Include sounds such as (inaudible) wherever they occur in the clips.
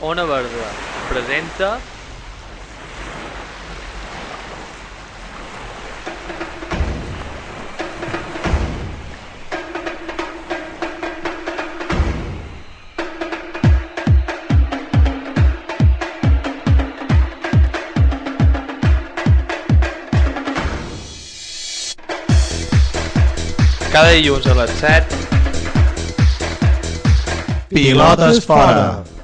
Ona Verda presenta cada dilluns a les 7 Pilotes fora.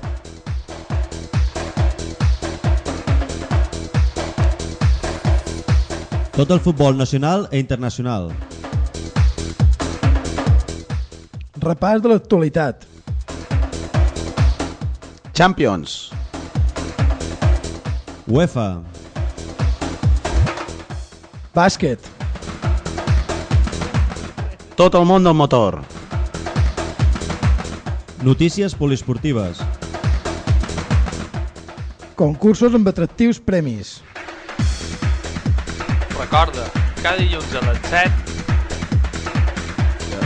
Tot el futbol nacional e internacional. Repàs de l'actualitat. Champions. UEFA. Bàsquet. Tot el món del motor. Notícies poliesportives. Concursos amb atractius premis. Recorda, cada dilluns a les 7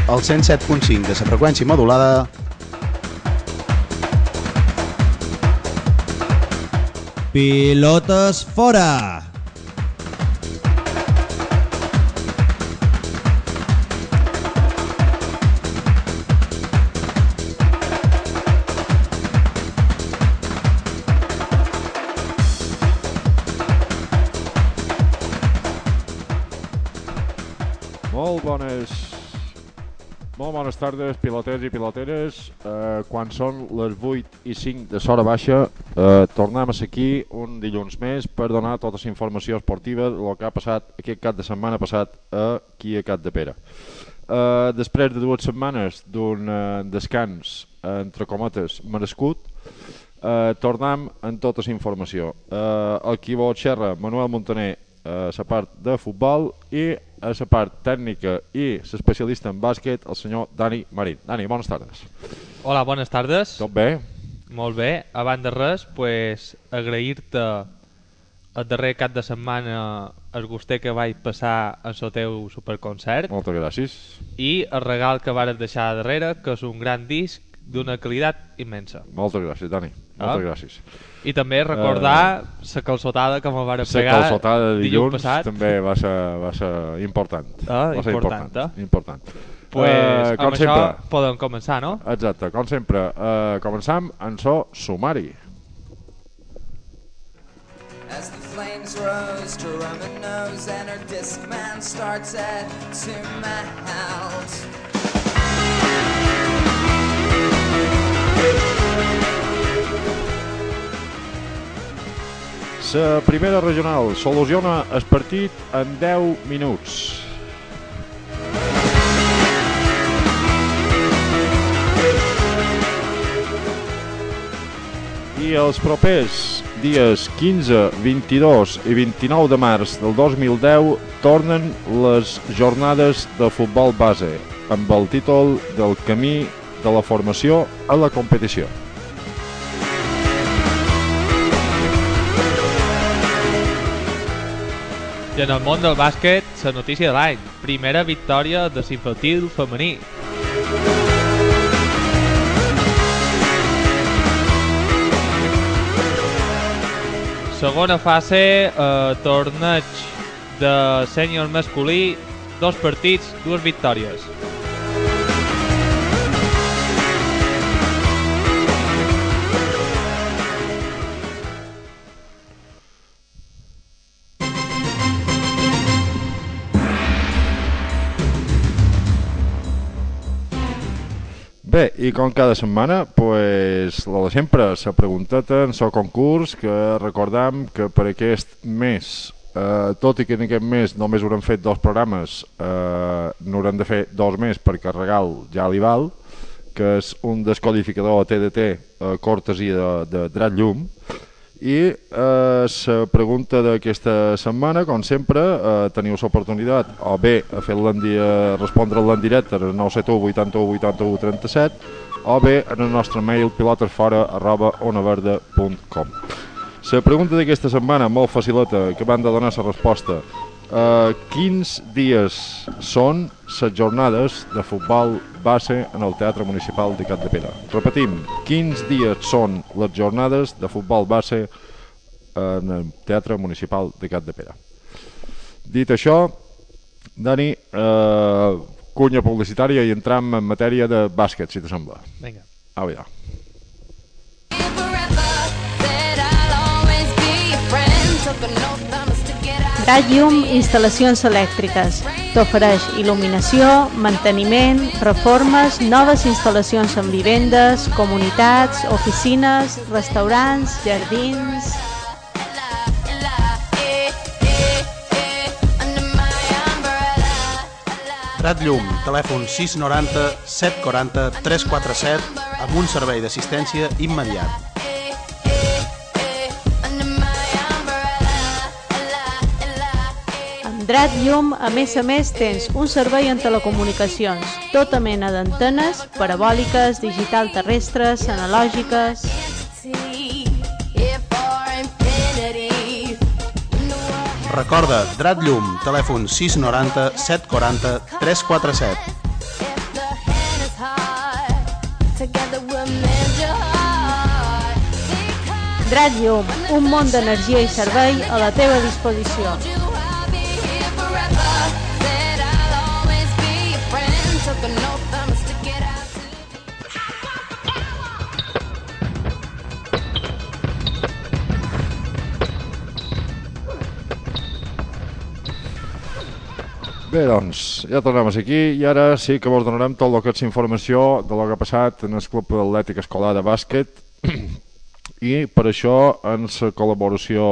El 107.5 de la freqüència modulada Pilotes fora. Molt bones... Molt bones tardes, piloters i piloteres. Eh, quan són les 8 i 5 de l'hora baixa, eh, tornem a ser aquí un dilluns més per donar tota la informació esportiva del que ha passat aquest cap de setmana passat aquí a Cap de Pere. Eh, després de dues setmanes d'un eh, descans, eh, entre cometes, merescut, eh, tornem amb tota la informació. Eh, el qui vol xerra, Manuel Montaner, a la part de futbol i a la part tècnica i l'especialista en bàsquet, el senyor Dani Marín. Dani, bones tardes. Hola, bones tardes. Tot bé? Molt bé. Abans de res, pues, agrair-te el darrer cap de setmana el guster que vaig passar en el teu superconcert Moltes gràcies. i el regal que vares deixar darrere, que és un gran disc d'una qualitat immensa. Moltes gràcies, Dani. Ah. Moltes gràcies. I també recordar la calçotada que me La pegar calçotada de dilluns passat. també va ser, va ser important. Ah, va ser important, important. eh? important. Pues, Eh, com amb això sempre, podem començar, no? Exacte, com sempre, uh, començam en so sumari. As the flames rose to Roman nose and her disc man starts at two miles. La primera regional soluciona el partit en 10 minuts. I els propers dies 15, 22 i 29 de març del 2010 tornen les jornades de futbol base amb el títol del camí de la formació a la competició. I en el món del bàsquet, la notícia de l'any. Primera victòria de l'infantil femení. Segona fase, eh, torneig de sènior masculí, dos partits, dues victòries. Bé, i com cada setmana, pues, la de sempre, la pregunteta en el concurs, que recordam que per aquest mes, eh, tot i que en aquest mes només haurem fet dos programes, eh, n'haurem de fer dos més perquè regal ja li val, que és un descodificador TDT eh, cortesia de, de Drat Llum, i eh, la pregunta d'aquesta setmana, com sempre, eh, teniu l'oportunitat o bé a fer-la dia, respondre-la en directe al 971 81 81 37 o bé en el nostre mail pilotesfora arroba onaverda.com La pregunta d'aquesta setmana, molt facileta, que van de donar la resposta Uh, quins dies són les jornades de futbol base en el Teatre Municipal de Cap de Pere? Repetim, quins dies són les jornades de futbol base en el Teatre Municipal de Cap de Pere? Dit això, Dani, uh, cunya publicitària i entram en matèria de bàsquet, si te sembla. Vinga. A veure. Radium Instal·lacions Elèctriques. T'ofereix il·luminació, manteniment, reformes, noves instal·lacions en vivendes, comunitats, oficines, restaurants, jardins... Prat Llum, telèfon 690 740 347 amb un servei d'assistència immediat. Drat Llum, a més a més, tens un servei en telecomunicacions, tota mena d'antenes, parabòliques, digital terrestres, analògiques... Recorda, Drat Llum, telèfon 690 740 347. if the hand is hard, together we'll mend your heart. Because Drat Llum, un món d'energia i servei a la teva disposició. Bé, doncs, ja tornem aquí i ara sí que vos donarem tot el que és informació de lo que ha passat en el Club Atlètic Escolar de Bàsquet (clears throat) i per això en la col·laboració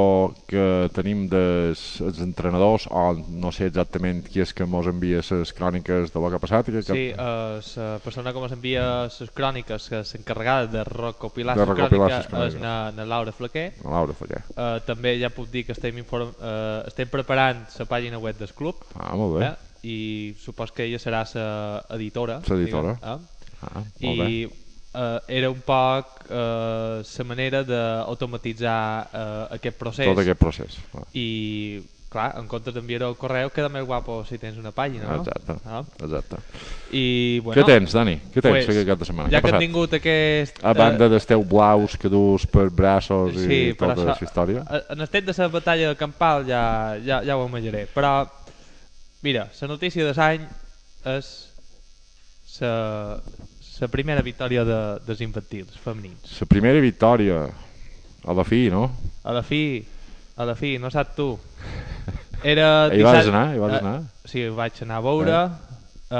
que tenim dels els entrenadors o no sé exactament qui és que mos envia les cròniques de lo que ha passat que, Sí, uh, la persona que ens envia les cròniques, que és encarregada de recopilar les cròniques, és na, na Laura Flaquer. Laura Faller. Uh, també ja puc dir que estem, inform uh, estem preparant la pàgina web del club Ah, molt bé. eh? i supos que ella serà la editora. L'editora. diguem, eh? Ah, molt bé. Uh, era un poc la manera d'automatitzar uh, aquest procés. Tot aquest procés. Ah, I, clar, en comptes d'enviar-ho al correu, queda més guapo si tens una pàgina, no? Exacte, Ah. exacte. I, bueno, Què tens, Dani? Què tens pues, aquest cap de setmana? Ja que he passat? tingut aquest... A banda dels teus blaus que dus per braços sí, i tota això- aquesta història. En el temps de la batalla de Campal ja, ja, ja ho imaginaré. Però, mira, la notícia de l'any és la la primera victòria de, dels infantils femenins. La primera victòria, a la fi, no? A la fi, a la fi, no saps tu. Era (laughs) Hi vas anar? Hi vas eh, anar? sí, vaig anar a veure.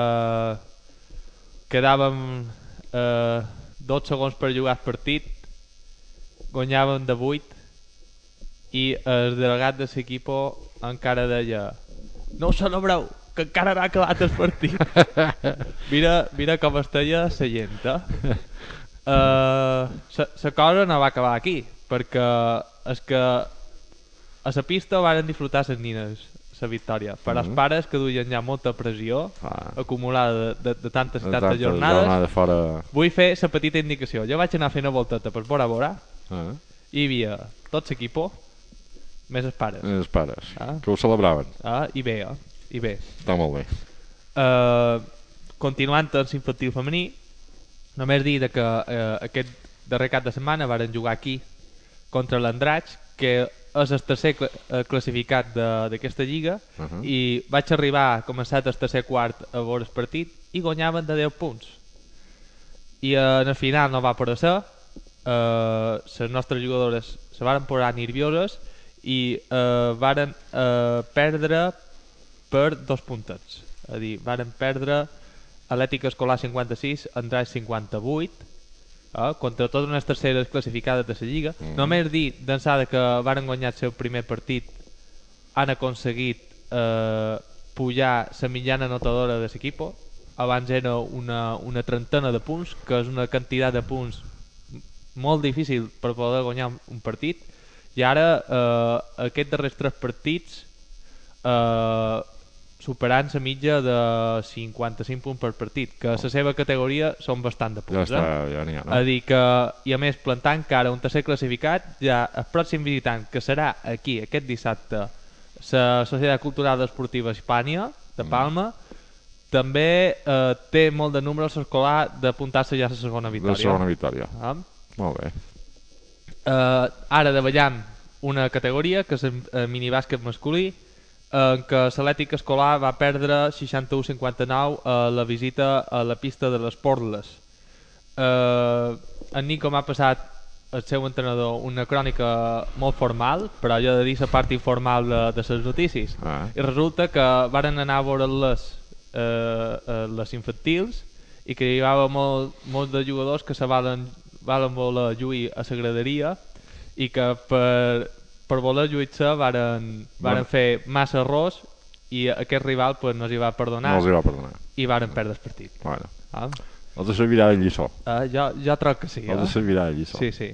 Eh, quedàvem eh, 12 segons per jugar el partit. Guanyàvem de 8 i el delegat de l'equipo encara deia no us celebreu, que encara no ha acabat el partit. (laughs) mira, mira com esteia la gent, eh? Uh, la cosa no va acabar aquí, perquè és que a la pista varen disfrutar les nines la victòria, però els Mhm. pares que duien ja molta pressió Ah. acumulada de, de, de tantes i tantes tantes jornades, jornades fora... vull fer la petita indicació. Jo vaig anar fent una volteta per Bora Bora Ah, i hi havia tot l'equipo, més els pares. els pares, Ah. que ho celebraven. Ah, I bé, eh? I bé. Està molt bé. Uh, continuant amb l'infantil femení, només dir de que uh, aquest darrer cap de setmana varen jugar aquí contra l'Andratx, que és el tercer cla eh, classificat de- d'aquesta lliga, Uh -huh. i vaig arribar, començat el tercer quart a veure el partit, i guanyaven de 10 punts. I eh, en el final no va poder ser, eh, les nostres jugadores se varen posar nervioses i eh, varen eh, perdre per dos puntets. És a dir, varen perdre Atlètic Escolar 56, Andràs 58, eh, contra totes unes terceres classificades de la Lliga. Mm. Només dir d'ençà que varen guanyar el seu primer partit han aconseguit eh, pujar la mitjana notadora de l'equip. Abans era una, una trentena de punts, que és una quantitat de punts molt difícil per poder guanyar un- un partit. I ara, eh, aquests darrers tres partits, eh, superant la mitja de 55 punts per partit, que a la seva categoria són bastant de Ja punts. està, eh? ja n'hi ha, A no? dir que, i a més, plantant cara un tercer classificat, ja el pròxim visitant, que serà aquí, aquest dissabte, la Societat Cultural Esportiva Hispània, de Mm. Palma, també eh, té molt de números escolar d'apuntar-se ja a la segona victòria. segona victòria. Ah? Molt bé. Eh, ara davallam una categoria que és el eh, minibàsquet masculí en què l'Atlètic Escolar va perdre 61-59 a la visita a la pista de les Portles. Eh, en Nico m'ha passat el seu entrenador una crònica molt formal, però jo he de dir la part informal de, de les notícies. Ah. I resulta que varen anar a veure les, eh, eh, les infantils i que hi havia molt, molts de jugadors que se valen, valen voler lluir a la graderia i que per, per voler lluir-se varen, varen Bueno. fer massa errors i aquest rival pues, no els hi va perdonar No els hi va perdonar. i varen perdre el partit. Bueno, Ah? els servirà de lliçó. Uh, jo, jo troc que sí. Els Eh? servirà de lliçó. Sí, sí.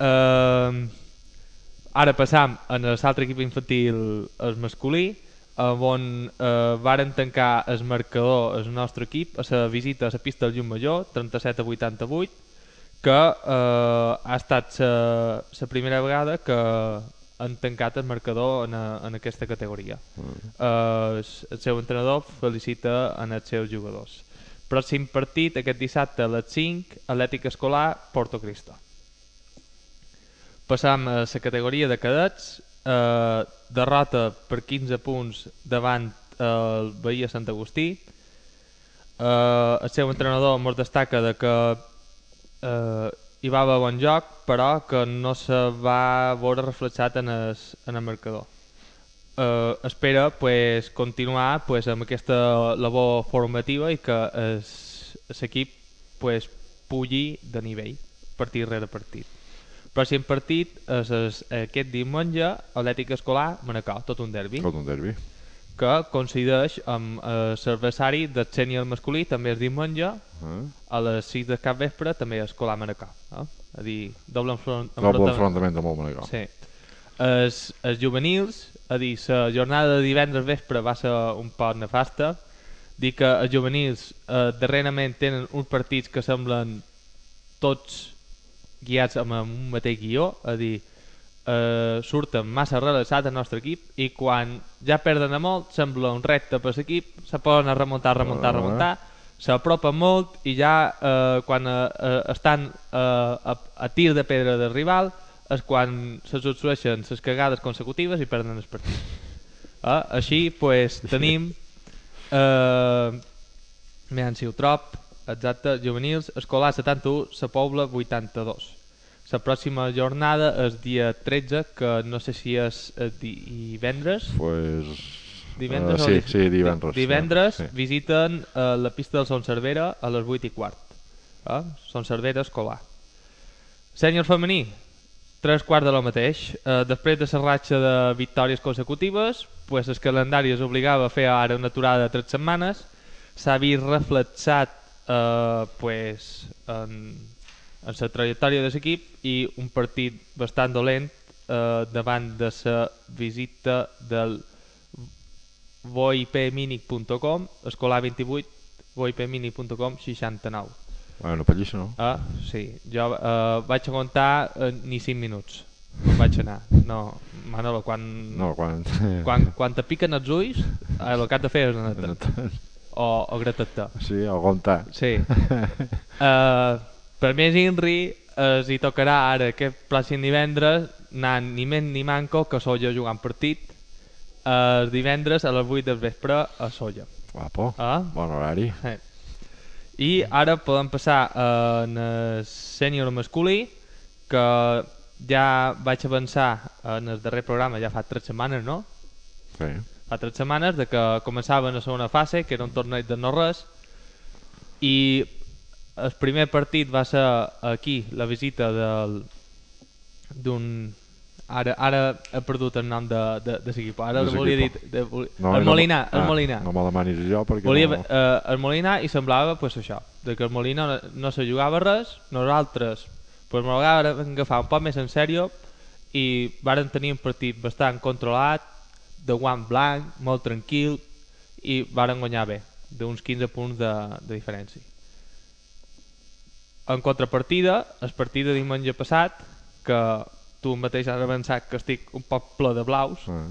Uh, ara passam en l'altre equip infantil, el masculí, on uh, varen tancar el marcador el nostre equip a la visita a la pista del Llum Major, 37 a 88, que uh, ha estat la primera vegada que han tancat el marcador en, a, en aquesta categoria. Uh, el seu entrenador felicita en els seus jugadors. Pròxim partit aquest dissabte a les 5, Atlètic Escolar, Porto Cristo. Passam a la categoria de cadets, eh, derrota per 15 punts davant el Bahia Sant Agustí. Eh, el seu entrenador ens destaca de que eh, hi va haver bon joc, però que no se va veure reflexat en el, en el marcador. Eh, espera pues, continuar pues, amb aquesta labor formativa i que l'equip pues, pugi de nivell partit rere partit. Pròxim partit és, és aquest diumenge Atlètic Escolar Manacor, tot un derbi Tot un derbi. Que coincideix amb eh, l'adversari del sènior masculí també és diumenge Eh? a les 6 de cap vespre també és Escolar Manacor eh? a dir, doble, enfront, Doble enfrontament de molt manegó. Sí. Els, els juvenils, a dir, la jornada de divendres vespre va ser un poc nefasta. Dir que els juvenils eh, darrerament tenen uns partits que semblen tots guiats amb un mateix guió, a dir, eh, surten massa relaxats al nostre equip i quan ja perden a molt sembla un repte per l'equip, se poden a remuntar, remuntar, Ah. remuntar, s'apropen molt i ja eh, quan eh, estan eh, a, a tir de pedra del rival és quan se succeeixen les cagades consecutives i perden el partit. Eh? Així pues, (laughs) tenim eh, Mehan Ciutrop, exacte, juvenils, escolar 71, la Pobla 82. La pròxima jornada és dia 13, que no sé si és eh, divendres, Pues... Divendres o sí, sí, divendres. di- Divendres Sí. visiten eh, la pista del Son Cervera a les 8 i quart. Eh? Son Cervera escolar. Sènior femení, tres quarts de lo mateix. Eh, després de la ratxa de victòries consecutives, pues, el calendari es obligava a fer ara una aturada de 3 setmanes. S'ha vist reflexat eh, pues, en, en la trajectòria de l'equip i un partit bastant dolent eh, davant de la visita del voipminic.com, escolar 28, voipminic.com 69. Bueno, pallissa no. Ah, sí. Jo eh, vaig aguantar eh, ni 5 minuts. No vaig anar. No, Manolo, quan, No, quan... (laughs) quan, quan te piquen els ulls, eh, el que has de fer és anar (laughs) o, o gratar-te. Sí, aguantar. Sí. Uh, (laughs) per més Inri, es hi tocarà ara aquest pròxim divendres anant ni més ni manco que a Solla jugant partit el divendres a les 8 del vespre a Solla. Guapo. Ah? Bon horari. Eh. I ara podem passar en el sènior masculí, que ja vaig avançar en el darrer programa, ja fa 3 setmanes, no? Sí. Fa 3 setmanes de que començaven la segona fase, que era un torneig de no res, i el primer partit va ser aquí, la visita del d'un ara, ara he perdut el nom de, de, de l'equip ara De el volia dir de, vol- No, el no- Molina, el ah, Molina. No me demanis jo perquè Volia, no... eh, el Molina i semblava pues, això, de que el Molina no, no se jugava res, nosaltres pues, m'ho vam agafar un poc més en sèrio i varen tenir un partit bastant controlat, de guant blanc, molt tranquil i varen guanyar bé, d'uns 15 punts de, de diferència. En contrapartida, el partit de diumenge passat, que tu mateix has avançat que estic un poc ple de blaus, Ah.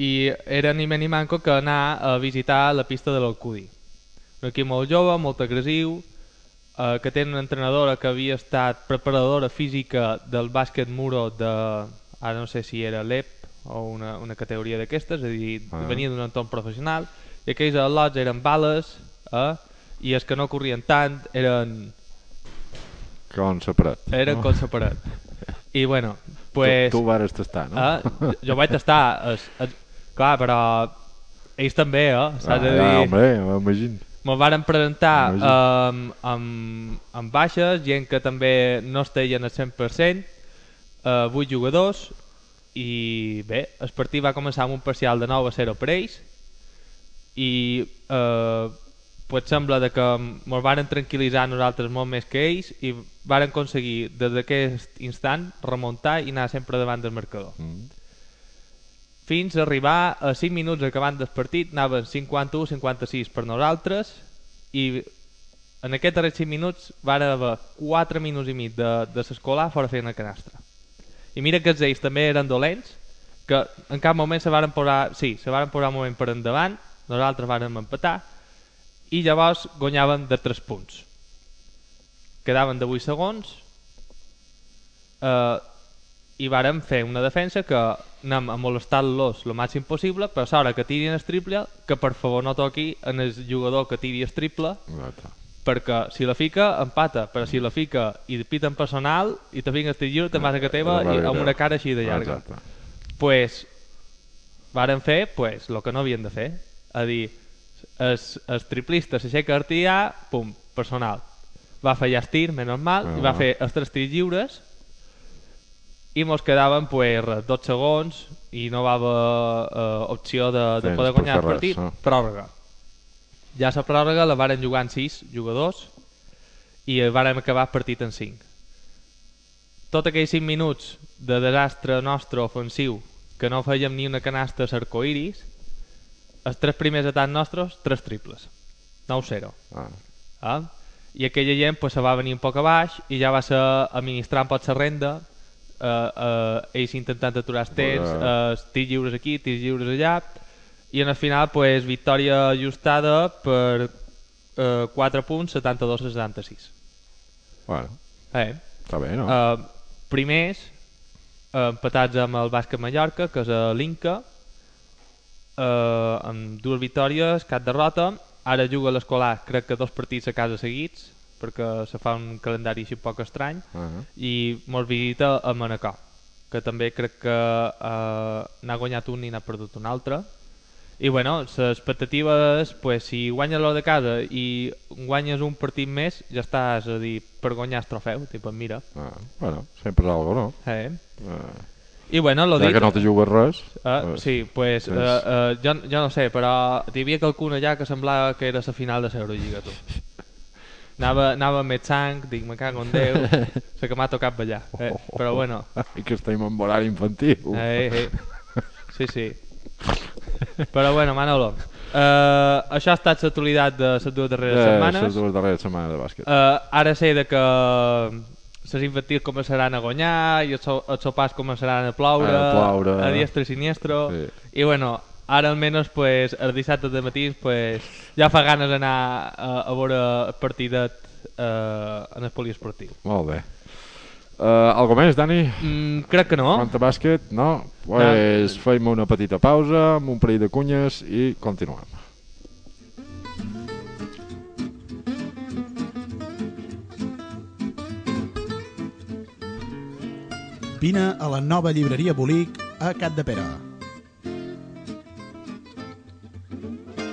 i era ni més ni manco que anar a visitar la pista de l'Alcudi. Un equip molt jove, molt agressiu, eh, que té una entrenadora que havia estat preparadora física del bàsquet muro de, ara no sé si era l'EP o una, una categoria d'aquestes, és a dir, Ah. venia d'un entorn professional, i aquells al·lots eren bales, eh, i els que no corrien tant eren, Com separat. eren no? com separat. I bueno, pues, Tu, tu vares tastar, no? Ah, jo- vaig estar, es, es, clar, però ells també, eh? S'ha de Ah, dir... ja, hombre, m'imagino. Me'l varen presentar amb, amb, amb baixes, gent que també no estaven al 100%, eh, 8 jugadors, i bé, el partit va començar amb un parcial de 9 a 0 per ells, i eh, pues sembla de que ens varen tranquil·litzar nosaltres molt més que ells i varen aconseguir des d'aquest instant remuntar i anar sempre davant del marcador Mm. fins a arribar a 5 minuts acabant del partit anaven 51-56 per nosaltres i en aquests darrers 5 minuts van haver 4 minuts i mig de, de s'escolar fora fent una canastra i mira que els ells també eren dolents que en cap moment se varen posar sí, se varen posar un moment per endavant nosaltres vàrem empatar i llavors guanyaven de 3 punts quedaven de 8 segons eh, i vàrem fer una defensa que anem a molestar-los el màxim possible però a l'hora que tirin el triple que per favor no toqui en el jugador que tiri el triple Exacte. perquè si la fica empata però si la fica i pita en personal i te fiques tir lliure te'n vas a casa teva i amb una cara així de llarga Exacte. pues varen fer pues, el que no havien de fer a dir, es, es triplista s'aixeca a artiar, pum, personal. Va fallar el tir, menys mal i va Ah. fer els tres tirs lliures. I mos quedaven pues, dos segons i no va haver eh, opció de, de poder guanyar el fer res, partit ah. pròrroga. Ja la pròrroga la varen jugar en 6 jugadors i vàrem acabar el partit en 5 tot aquells 5 minuts de desastre nostre ofensiu que no fèiem ni una canasta a l'arcoiris els tres primers atacs nostres, tres triples 9-0 Ah. ah? i aquella gent pues, se va venir un poc a baix i ja va ser administrant pot la renda eh, eh, ells intentant aturar els temps eh, tirs lliures aquí, tirs lliures allà i en el final pues, victòria ajustada per eh, 4 punts 72 a 76 Bueno, eh? està bé, no? Uh, primers, uh, empatats amb el Bàsquet Mallorca, que és a l'Inca, uh, amb dues victòries, cap derrota. Ara juga l'escolar, crec que dos partits a casa seguits, perquè se fa un calendari així poc estrany, Ah. i mos visita a Manacor, que també crec que uh, n'ha guanyat un i n'ha perdut un altre. I bueno, les expectatives, pues, si guanyes lo de casa i guanyes un partit més, ja estàs a dir, per guanyar el trofeu, tipus, mira. ah. Bueno, sempre és algo, no? Eh? Ah. I bueno, lo ja dit... que no te jugues res... Uh, sí, pues, uh, uh, jo, jo no sé, però hi havia qualcun allà que semblava que era la final de l'Eurolliga, tu. Anava, anava més sang, dic, me cago en Déu, sé que m'ha tocat ballar, eh? però bueno, (laughs) I que estem en horari infantil. eh, eh. sí, sí. Però bueno, Manolo, uh, això ha estat l'actualitat de les dues darreres Eh, setmanes. les dues darreres setmanes de bàsquet. Uh, ara sé de que les infantils començaran a guanyar i els, so- els sopars començaran a ploure, A ploure. a diestro i siniestro Sí. i bueno, ara almenys pues, els dissabtes de matí pues, ja fa ganes d'anar a, a veure el partidet uh, en el poliesportiu Molt bé. Uh, algo més, Dani? mm, crec que no Quant a bàsquet? No? Pues fem una petita pausa amb un parell de cunyes i continuem. Vine a la nova llibreria Bolic a Cap de Pere.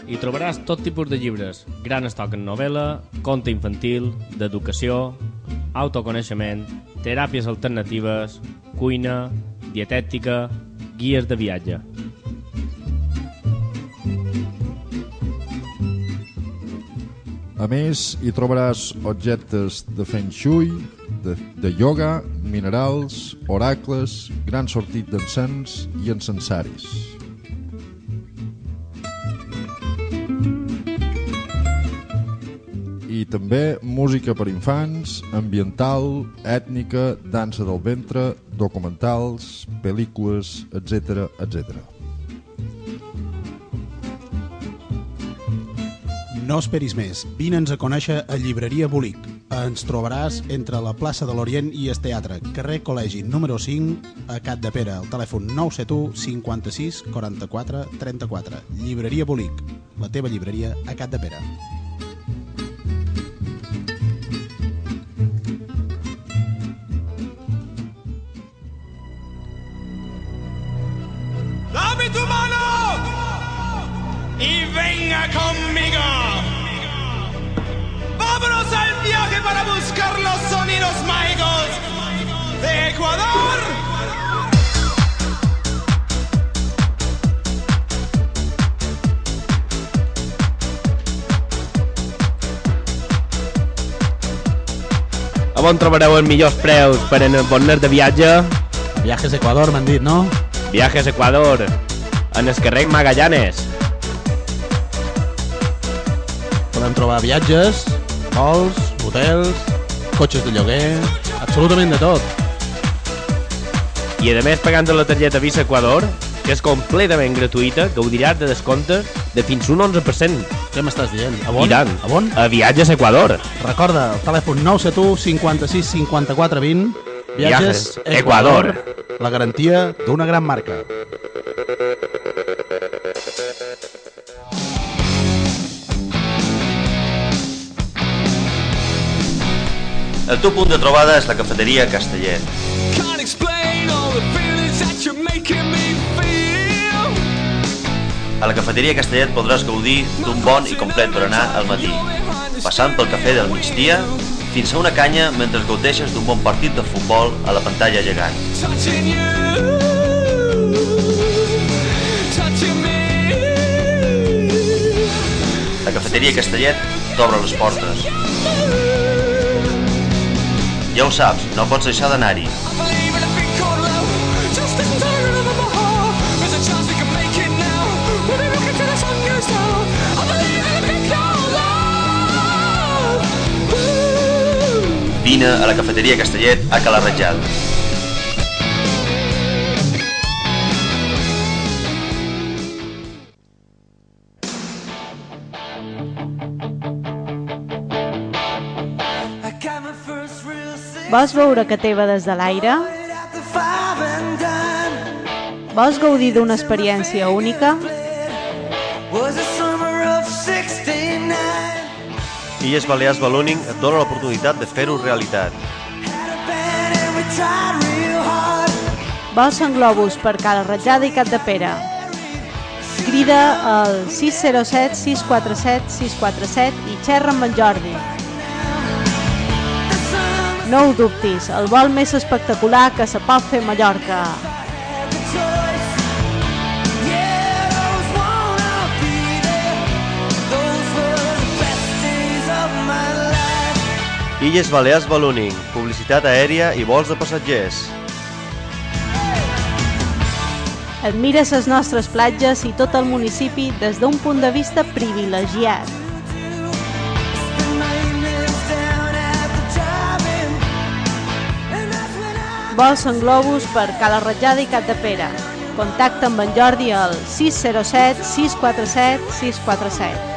Hi trobaràs tot tipus de llibres, gran estoc en novel·la, conte infantil, d'educació, autoconeixement, teràpies alternatives, cuina, dietètica, guies de viatge. A més, hi trobaràs objectes de feng shui, de, de yoga, minerals, oracles, gran sortit d'encens i encensaris. I també música per infants, ambiental, ètnica, dansa del ventre, documentals, pel·lícules, etc etc. No esperis més, vine'ns a conèixer a Llibreria Bolic, ens trobaràs entre la plaça de l'Orient i el teatre, carrer Col·legi número 5, a Cat de Pere, el telèfon 971 56 44 34. Llibreria Bolic, la teva llibreria a Cat de Pere. ¡Dame tu mano! Y venga conmigo. Vámonos al viaje para buscar los sonidos mágicos de Ecuador. A on trobareu els millors preus per en el bonner de viatge? Viajes Ecuador, m'han dit, no? Viajes Ecuador, en el carrer Magallanes. Podem trobar viatges, vols, hotels, cotxes de lloguer, absolutament de tot. I a més, pagant la targeta Visa Ecuador, que és completament gratuïta, gaudiràs de descomptes de fins un 11%. Què m'estàs dient? A on? I tant. A on? A Viatges Ecuador. Recorda, el telèfon 971 56 54 20. Viatges Ecuador. La garantia d'una gran marca. El teu punt de trobada és la cafeteria Castellet. A la cafeteria Castellet podràs gaudir d'un bon i complet berenar al matí, passant pel cafè del migdia fins a una canya mentre gaudeixes d'un bon partit de futbol a la pantalla gegant. La cafeteria Castellet t'obre les portes. Ja ho saps, no pots deixar d'anar-hi. In a big cold love. Just Vols veure que teva des de l'aire? Vols gaudir d'una experiència única? Was the summer of 69. Illes Balears Ballooning et dona l'oportunitat de fer-ho realitat. Vols en globus per Cala Ratjada i Cap de Pere? Crida al 607 647 647 i xerra amb en Jordi. No ho dubtis, el vol més espectacular que se pot fer a Mallorca. Illes Balears Ballooning, publicitat aèria i vols de passatgers. Admires les nostres platges i tot el municipi des d'un punt de vista privilegiat. Vols en globus per Cala Ratjada i Cap de Pere. Contacta amb en Jordi al 607 647 647.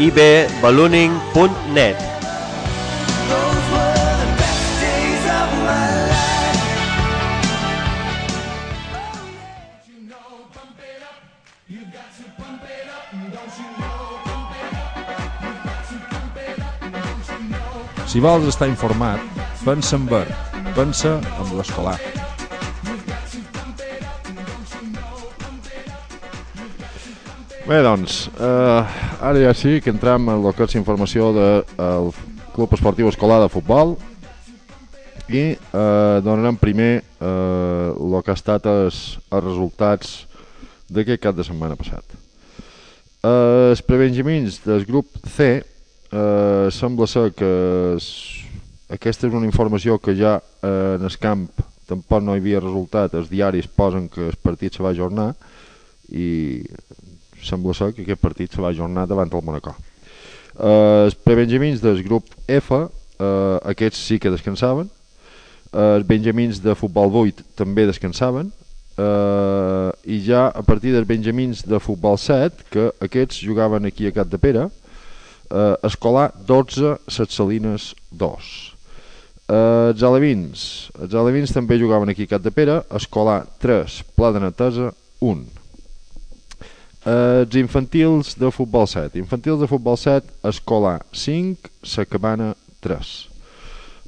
ibballooning.net Days of my life. Si vols estar informat, pensa en verd, pensa en l'escolar. Bé, doncs, eh, ara ja sí que entrem en el que és informació del de, Club Esportiu Escolar de Futbol i eh, donarem primer eh, que ha estat els, els resultats d'aquest cap de setmana passat. Eh, els prebenjamins del grup C eh, sembla ser que es, aquesta és una informació que ja eh, en el camp tampoc no hi havia resultat, els diaris posen que el partit se va ajornar i sembla ser que aquest partit se va ajornar davant del Monacó. Eh, els prebenjamins del grup F, eh, aquests sí que descansaven, eh, els benjamins de futbol 8 també descansaven. Eh, i ja a partir dels benjamins de futbol 7, que aquests jugaven aquí a Cat de Pere, eh, escolar 12, Set Salines 2. Eh, els alevins, els alevins també jugaven aquí a Cat de Pere, escolar 3, Pla de Netesa 1. Eh, els infantils de futbol 7, infantils de futbol 7, escolar 5, Sa Cabana 3.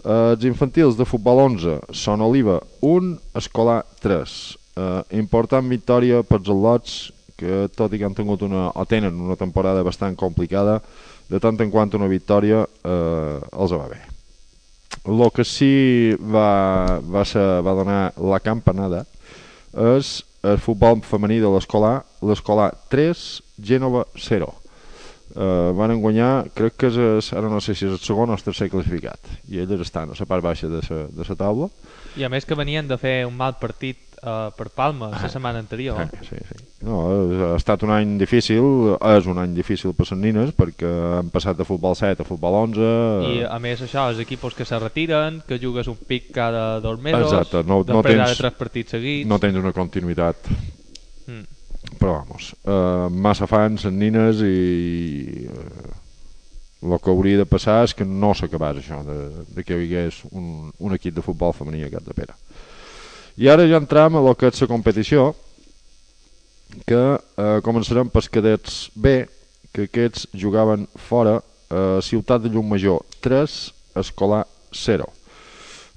Eh, els infantils de futbol 11, Son Oliva 1, escolar 3. Eh, important victòria pels al·lots que tot i que han tingut una, o tenen una temporada bastant complicada, de tant en quant una victòria eh, els va bé. El que sí va, va, ser, va donar la campanada és el futbol femení de l'escolar, l'escolar 3, Gènova 0. Uh, van guanyar, crec que és, ara no sé si és el segon o el tercer classificat, i elles estan a la part baixa de la, de la taula. I a més que venien de fer un mal partit uh, per Palma la setmana anterior. Ah, sí, sí. No, ha estat un any difícil, és un any difícil per les nines perquè han passat de futbol 7 a futbol 11. I a més això, els equipos que se retiren, que jugues un pic cada dos mesos, Exacte, no, no tens, ara tres partits seguits. no tens una continuïtat. Mm. Però vamos, uh, massa fans en nines i uh, el que hauria de passar és que no s'acabés això, de, de que hi hagués un, un equip de futbol femení a Cat de Pere. I ara ja entram a lo que és la competició, que eh, començarem pels cadets B, que aquests jugaven fora a Ciutat de Llumajor 3, Escolar 0.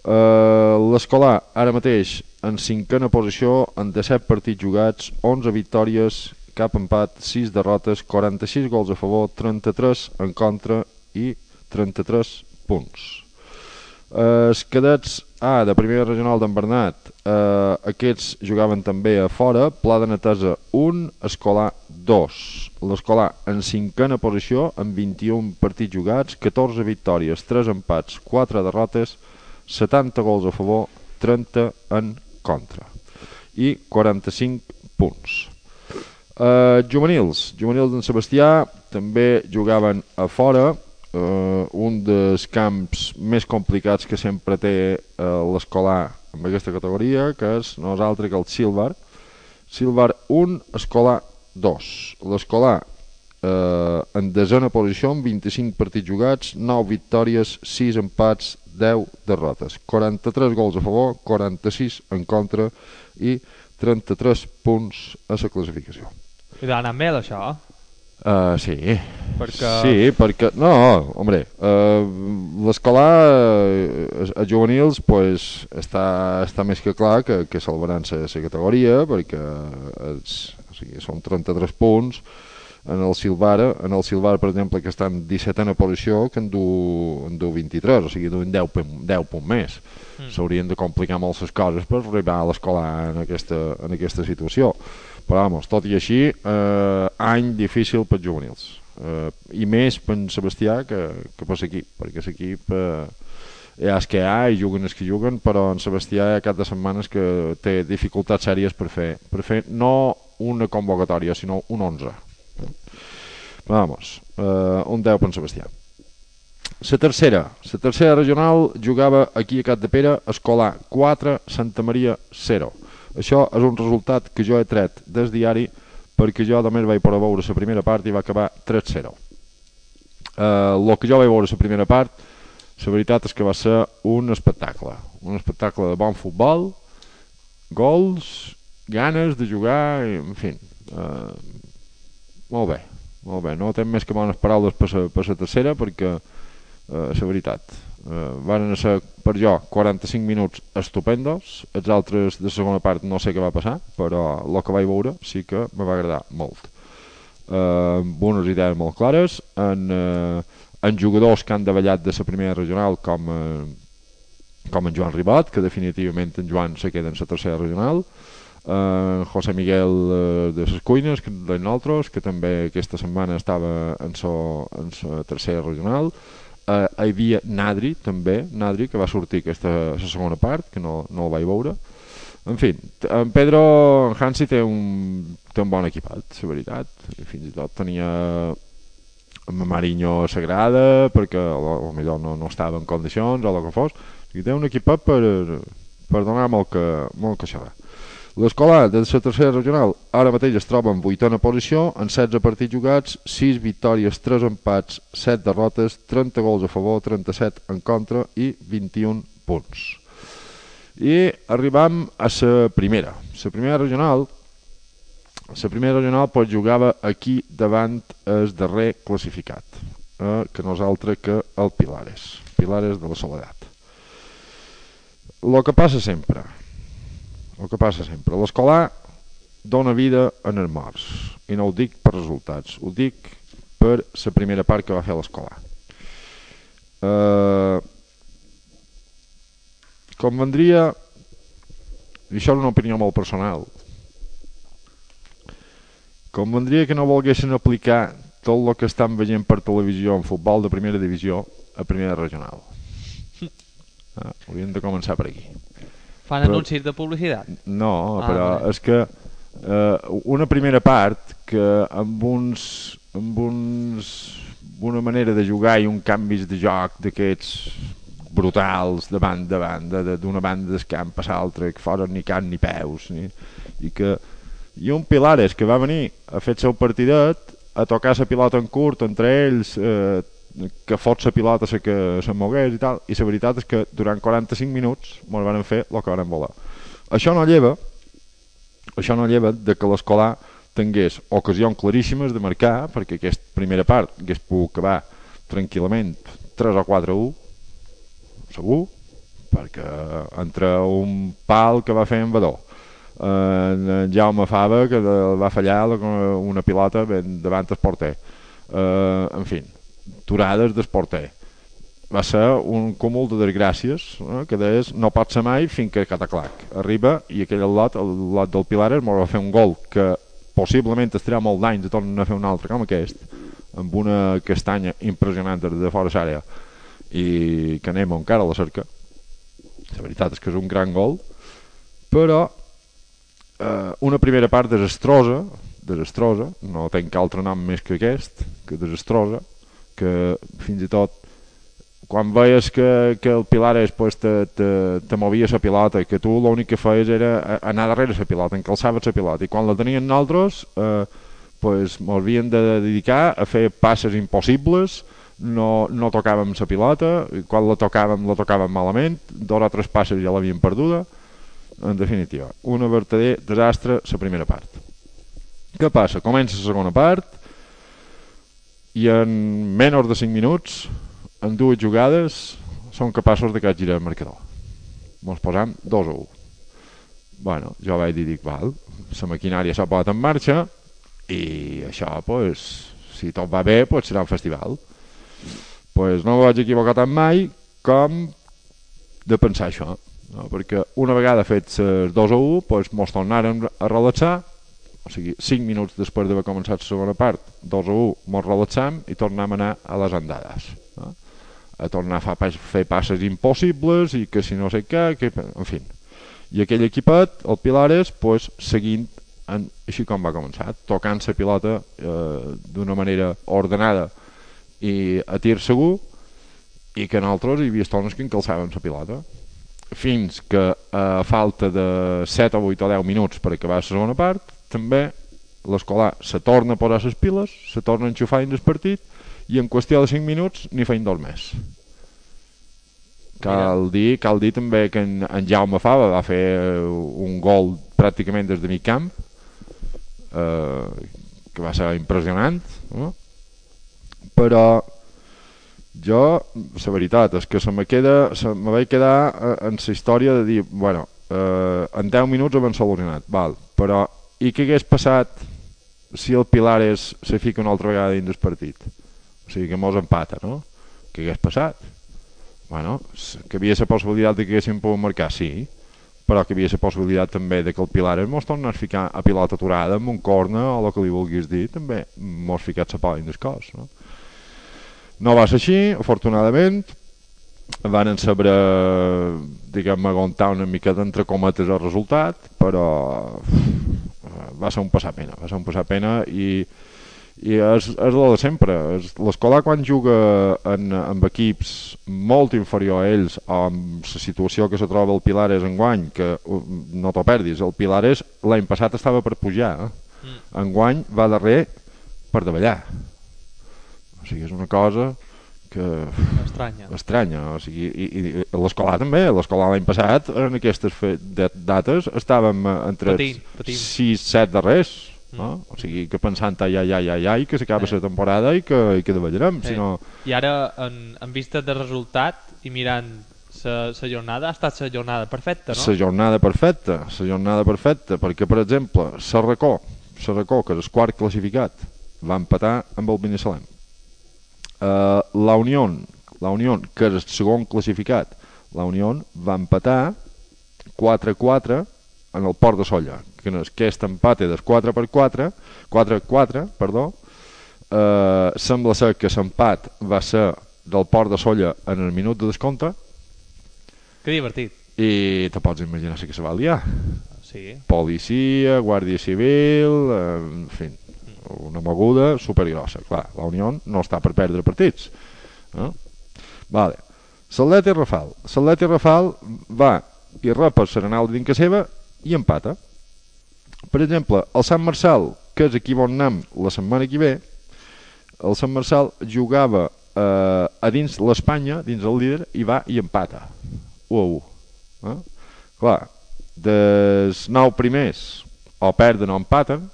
Uh, L'escolar ara mateix en cinquena posició en 17 partits jugats 11 victòries cap empat, 6 derrotes 46 gols a favor 33 en contra i 33 punts uh, els cadets A de primera regional d'en Bernat. Uh, aquests jugaven també a fora. Pla de Netesa 1 Escolar 2 l'escolar en cinquena posició amb 21 partits jugats 14 victòries, 3 empats 4 derrotes 70 gols a favor, 30 en contra. I 45 punts. Uh, juvenils, juvenils d'en Sebastià també jugaven a fora, uh, un dels camps més complicats que sempre té uh, l'escolar en aquesta categoria, que és no és altre que el Silvar. Silvar 1, escolar 2. L'escolar eh, en desena posició amb 25 partits jugats, 9 victòries, 6 empats, 10 derrotes. 43 gols a favor, 46 en contra i 33 punts a la classificació. I anat bé això, Uh, sí, Perquè- sí, perquè, no, hombre, uh, l'escolar uh, a juvenils pues, està, està més que clar que, que salvaran la categoria perquè és, o sigui, són 33 punts. En el Silvar, en el Silvar per exemple que està en 17a posició que en du, en du 23, o sigui duen 10, pun- 10 punts més. Mm. s'haurien de complicar molt les coses per arribar a l'escola en, aquesta, en aquesta situació però vamos, tot i així eh, any difícil per juvenils. Eh, i més per Sebastià que, que per l'equip perquè l'equip eh, els que hi ha i juguen els que juguen però en Sebastià hi ha cap de setmanes que té dificultats sèries per fer, per fer no una convocatòria sinó un 11 però vamos, eh, un 10 per Sebastià. La tercera, la tercera regional jugava aquí a Cat de Pere, Escolar 4, Santa Maria 0. Això és un resultat que jo he tret del diari perquè jo només vaig poder veure la primera part i va acabar 3-0. El uh, que jo vaig veure la primera part, la veritat és que va ser un espectacle. Un espectacle de bon futbol, gols, ganes de jugar, i, en fi, uh, molt bé, molt bé. No tinc més que bones paraules per la tercera perquè eh, la veritat. Eh, van ser per jo 45 minuts estupendos, els altres de segona part no sé què va passar, però el que vaig veure sí que me va agradar molt. Eh, amb unes idees molt clares, en, eh, en jugadors que han davallat de la primera regional com, eh, com en Joan Ribot, que definitivament en Joan se queda en la tercera regional, eh, José Miguel eh, de les Cuines, que de nosaltres, que també aquesta setmana estava en la en sa tercera regional, eh, hi havia Nadri també, Nadri que va sortir aquesta la segona part que no, no el vaig veure. En fi, en Pedro en Hansi té un, té un bon equipat la veritat, i fins i tot tenia en Mariño Sagrada perquè potser no, no estava en condicions o el que fos. I té un equipat per, per donar molt que, molt que xerrar L'escolar de la tercera regional ara mateix es troba en vuitena posició, en 16 partits jugats, 6 victòries, 3 empats, 7 derrotes, 30 gols a favor, 37 en contra i 21 punts. I arribam a la primera. La primera regional la primera regional pues, jugava aquí davant el darrer classificat, eh, que no és altre que el Pilares, Pilares de la Soledat. El que passa sempre, el que passa sempre, l'escolar dona vida en els morts, i no ho dic per resultats, ho dic per la primera part que va fer l'escolar. Eh, com vendria, i això és una opinió molt personal, com vendria que no volguessin aplicar tot el que estan veient per televisió en futbol de primera divisió a primera regional. Ah, hauríem de començar per aquí. Fan Però- anuncis de publicitat? No, Ah, però vale. és que eh, una primera part que amb uns amb uns una manera de jugar i un canvis de joc d'aquests brutals de banda a banda, de- d'una banda del camp a l'altra, que foren ni camp ni peus, ni, i que i un Pilares que va venir a fer el seu partidet, a tocar la pilota en curt entre ells, eh, que fot la pilota la que se'n mogués i tal, i la veritat és que durant 45 minuts mos van fer el que van voler. Això no lleva això no lleva de que l'escolar tingués ocasions claríssimes de marcar, perquè aquesta primera part hagués pogut acabar tranquil·lament 3 o 4 a 1, segur, perquè entre un pal que va fer en Badó, en Jaume Fava, que va fallar la- una pilota ben davant el porter, eh, en fi, turades del porter. Va ser un cúmul de desgràcies eh, que deies no pot ser mai fins que cataclac arriba i aquell lot, el lot del Pilares mos va fer un gol que possiblement estarà molt d'anys i tornen a fer un altre com aquest amb una castanya impressionant des de fora l'àrea i que anem encara a la cerca la veritat és que és un gran gol però eh, una primera part desastrosa desastrosa, no tenc altre nom més que aquest, que desastrosa que fins i tot quan veies que, que el Pilares pues, te, te, te movia la pilota que tu l'únic que feies era anar darrere la pilota, encalçaves la pilota. I quan la tenien nosaltres eh, pues, mos havien de dedicar a fer passes impossibles no, no tocàvem la pilota i quan la tocàvem, la tocàvem malament dos o tres passes ja l'havien perduda. En definitiva, un verdader desastre la primera part. Què passa? Comença la segona part i en menys de 5 minuts en dues jugades són capaços de capgirar el marcador. Mos posam 2 a 1 bueno, jo vaig dir, dic, val la maquinària s'ha posat en marxa i això, pues, si tot va bé, pues, serà un festival. Pues, no me vaig equivocar tant mai com de pensar això no? perquè una vegada fets els 2 a 1 pues, mos tornaren a relaxar o sigui, 5 minuts després d'haver començat la segona part 2 a 1 mos relaxam i tornem a anar a les andades no? a tornar a fa, fer passes impossibles i que si no sé què que, en fi i aquell equipet, el Pilares pues, seguint en, així com va començar tocant la pilota eh, d'una manera ordenada i a tir segur i que nosaltres hi havia estones que encalçàvem la pilota fins que a falta de 7 o 8 o 10 minuts per acabar la segona part també l'escolar se torna a posar les piles se torna a enxufar dins el partit i en qüestió de 5 minuts n'hi feien dos més cal dir, cal dir també que en, en Jaume Fava va fer eh, un gol pràcticament des de mig camp eh, que va ser impressionant no? però jo, la veritat és que se me queda, se me vaig quedar eh, en la història de dir, bueno, eh, en 10 minuts ho han solucionat, val, però i què hagués passat si el Pilares se fica una altra vegada dins del partit? O sigui que mos empata, no? Què hagués passat? Bueno, que havia la possibilitat de que haguessin pogut marcar, sí, però que havia la possibilitat també de que el Pilares mos tornés a ficar a pilota aturada amb un corna o el que li vulguis dir, també mos ficat la por dins cos, no? No va ser així, afortunadament, van saber, diguem, aguantar una mica d'entre cometes el resultat, però uf, va ser un passar pena, va ser un passar pena i, I és, és el de sempre. És- L'escolar quan juga en, amb equips molt inferior a ells o amb la situació que se troba el Pilares enguany, que no t'ho perdis, el Pilares l'any passat estava per pujar, eh? Mm. enguany va darrer per davallar. O sigui, és una cosa que Estranya. estranya, o sigui, i, i, l'escolar també, l'escolar l'any passat en aquestes dates estàvem eh, entre Patint, patint. 6-7 darrers no? o sigui que pensant ai, ai, ai, ai, ai que s'acaba la temporada i que, i que davallarem Sí. si no, I ara, en, en vista de resultat i mirant la jornada, ha estat la jornada perfecta, no? la jornada perfecta la jornada perfecta, perquè per exemple Sarracó, Sarracó que és el quart classificat va empatar amb el Binissalem uh, la Unió la Unió, que és el segon classificat la Unió va empatar 4-4 en el Port de Solla que no és que aquest empat és 4 per 4 4-4, perdó eh, sembla ser que l'empat va ser del Port de Solla en el minut de descompte Que divertit. i te pots imaginar si que se va liar Sí. policia, guàrdia civil eh, en fi una moguda supergrossa clar, la Unió no està per perdre partits no? vale. Saldet i Rafal Saldet i Rafal va i rep el Serenal casa seva i empata per exemple, el Sant Marçal que és aquí on anem la setmana que ve el Sant Marçal jugava eh, a dins l'Espanya, dins el líder, i va i empata. 1 a 1. Eh? Clar, dels 9 primers o perden o empaten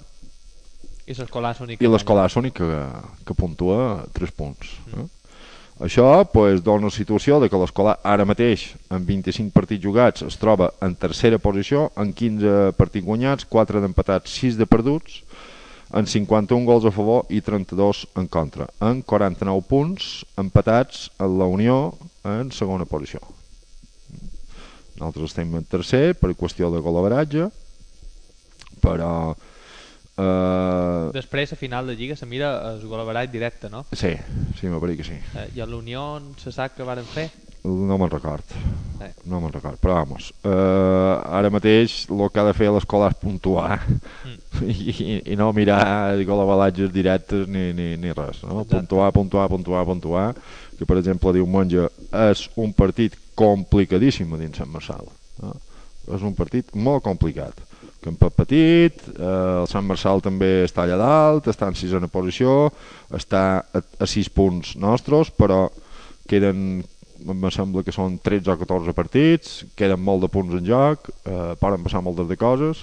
I l'escolar és l'únic i l'escolar és l'únic que, que puntua 3 punts. Eh? Això pues, dona la situació de que l'escolar ara mateix, amb 25 partits jugats, es troba en tercera posició, en 15 partits guanyats, 4 d'empatats, 6 de perduts, en 51 gols a favor i 32 en contra, en 49 punts empatats en la Unió en segona posició. Nosaltres estem en tercer per qüestió de golaveratge, però... Eh, Després, a final de Lliga, se mira el golaverat directe, no? sí, sí, m'apareix que sí. Eh, I a l'Unió se sap que varen fer. No me'n record. Sí. No me'n record, però vamos. Uh, ara mateix el que ha de fer l'escola és puntuar Mm. (laughs) I, i no mirar golabalatges directes ni, ni, ni res. No? Puntuar, puntuar, puntuar, puntuar. Que per exemple diumenge és un partit complicadíssim dins Sant Marçal. No? És un partit molt complicat. Campet petit, eh, el Sant Marçal també està allà dalt, està en sisena posició, està a, a 6 punts nostres, però queden em sembla que són 13 o 14 partits, queden molt de punts en joc, eh, poden passar moltes de coses,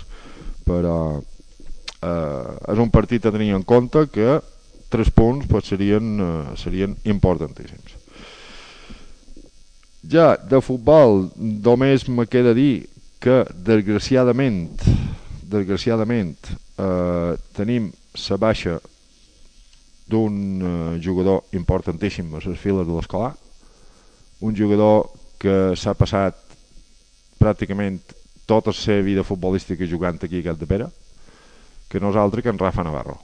però eh, és un partit a tenir en compte que 3 punts pues, serien, eh, serien importantíssims. Ja de futbol només me queda dir que desgraciadament desgraciadament eh, tenim la baixa d'un eh, jugador importantíssim a les files de l'escolar un jugador que s'ha passat pràcticament tota la seva vida futbolística jugant aquí a Cat de Pere que no és altre que en Rafa Navarro.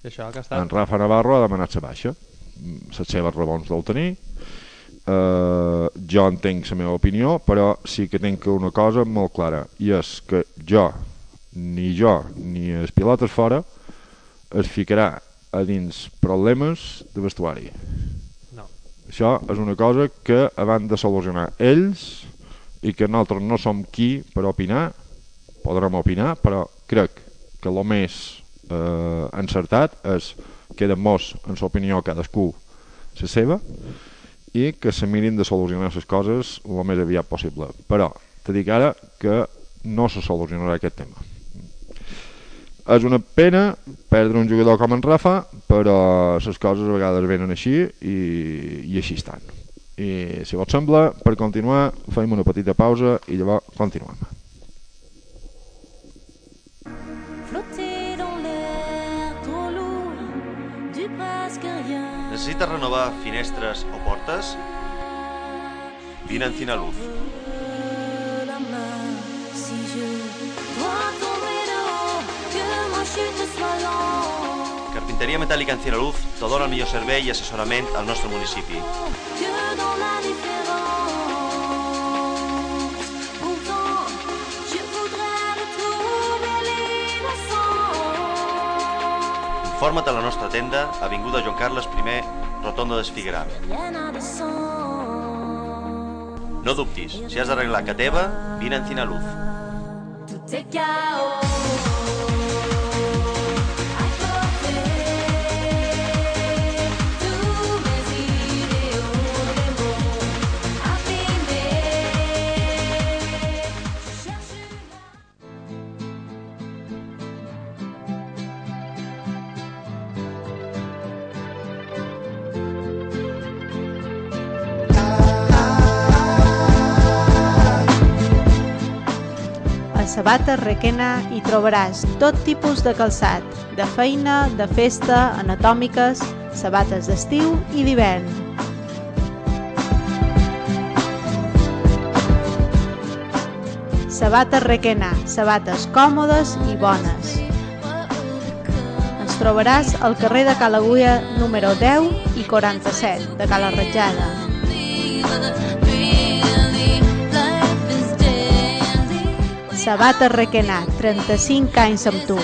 I això que està... en Rafa Navarro ha demanat la baixa. Mm, les seves raons deu tenir eh, jo entenc la meva opinió però sí que tinc una cosa molt clara i és que jo ni jo ni els pilotes fora es ficarà a dins problemes de vestuari. No. això és una cosa que van de solucionar ells i que nosaltres no som qui per opinar podrem opinar però crec que el més eh, encertat és queden molts en l'opinió cadascú la seva i que se mirin de solucionar les coses el més aviat possible. Però te dic ara que no se solucionarà aquest tema és una pena perdre un jugador com en Rafa però les coses a vegades venen així i, i així estan i si vos sembla per continuar fem una petita pausa i llavors continuem. Necessites renovar finestres o portes? Vine a Encinaluz. Si je dois Carpinteria Metàl·lica Encinaluz te dona el millor servei i assessorament al nostre municipi. Informa't a la nostra tenda, Avinguda Joan Carles I, Rotonda d'Esfigueral. No dubtis, si has d'arreglar que teva, vine a Encina Luz. Tout est A Sabata Requena hi trobaràs tot tipus de calçat, de feina, de festa, anatòmiques, sabates d'estiu i d'hivern. Sabata Requena, sabates còmodes i bones. Ens trobaràs al carrer de Calaguia número 10 i 47 de Cala Ratjada. Sabata Requena, 35 anys amb tu.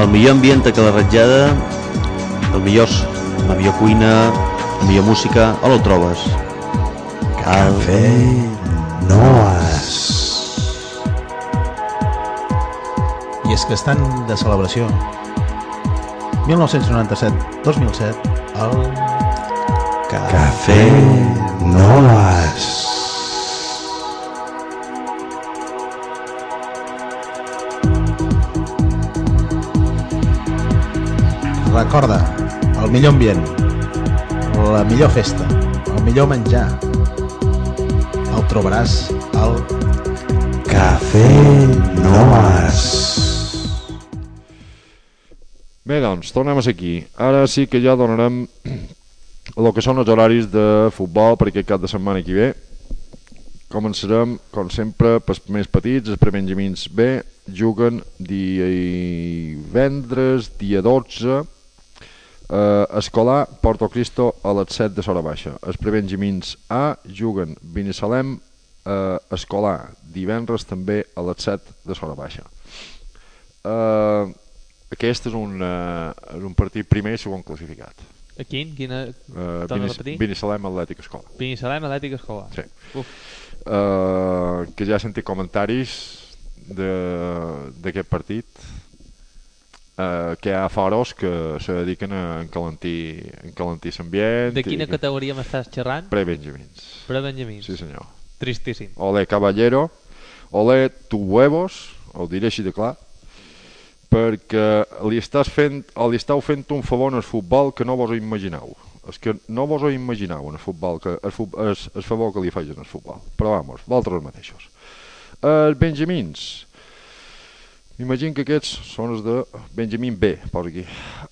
El millor ambient que la ratjada, el millor, la millor cuina, la millor música, on ho trobes? Cafè Noas. I és que estan de celebració. 1997-2007, el Cafè Noas. Recorda, millor ambient, la millor festa, el millor menjar, el trobaràs al Cafè Noas. Bé, doncs, tornem aquí. Ara sí que ja donarem el que són els horaris de futbol per aquest cap de setmana que ve. Començarem, com sempre, pels més petits, els prebenjamins B, juguen divendres, dia 12, eh, escolar Porto Cristo a les 7 de Sora Baixa. Els prebenjamins A juguen Binissalem eh, escolar divendres també a les 7 de Sora Baixa. Eh, aquest és un, eh, és un partit primer i segon classificat. A quin? Quina... Uh, a Binis? Binissalem Atlètic Escola. Binissalem Atlètic Escolar. Sí. Uf. Uh, que ja he sentit comentaris de- d'aquest partit uh, que hi ha foros que se dediquen a encalentir, encalentir l'ambient. De quina i categoria m'estàs xerrant? Pre-Benjamins. Pre-Benjamins. Sí, senyor. Tristíssim. Ole Caballero, ole tu huevos, ho diré així de clar, perquè li estàs fent, li estàu fent un favor al futbol que no vos ho imagineu. És que no vos ho imagineu en el futbol, que el, el, el favor que li feien al futbol. Però vamos, vosaltres mateixos. Els Benjamins, m'imagino que aquests són els de Benjamin B, posa aquí.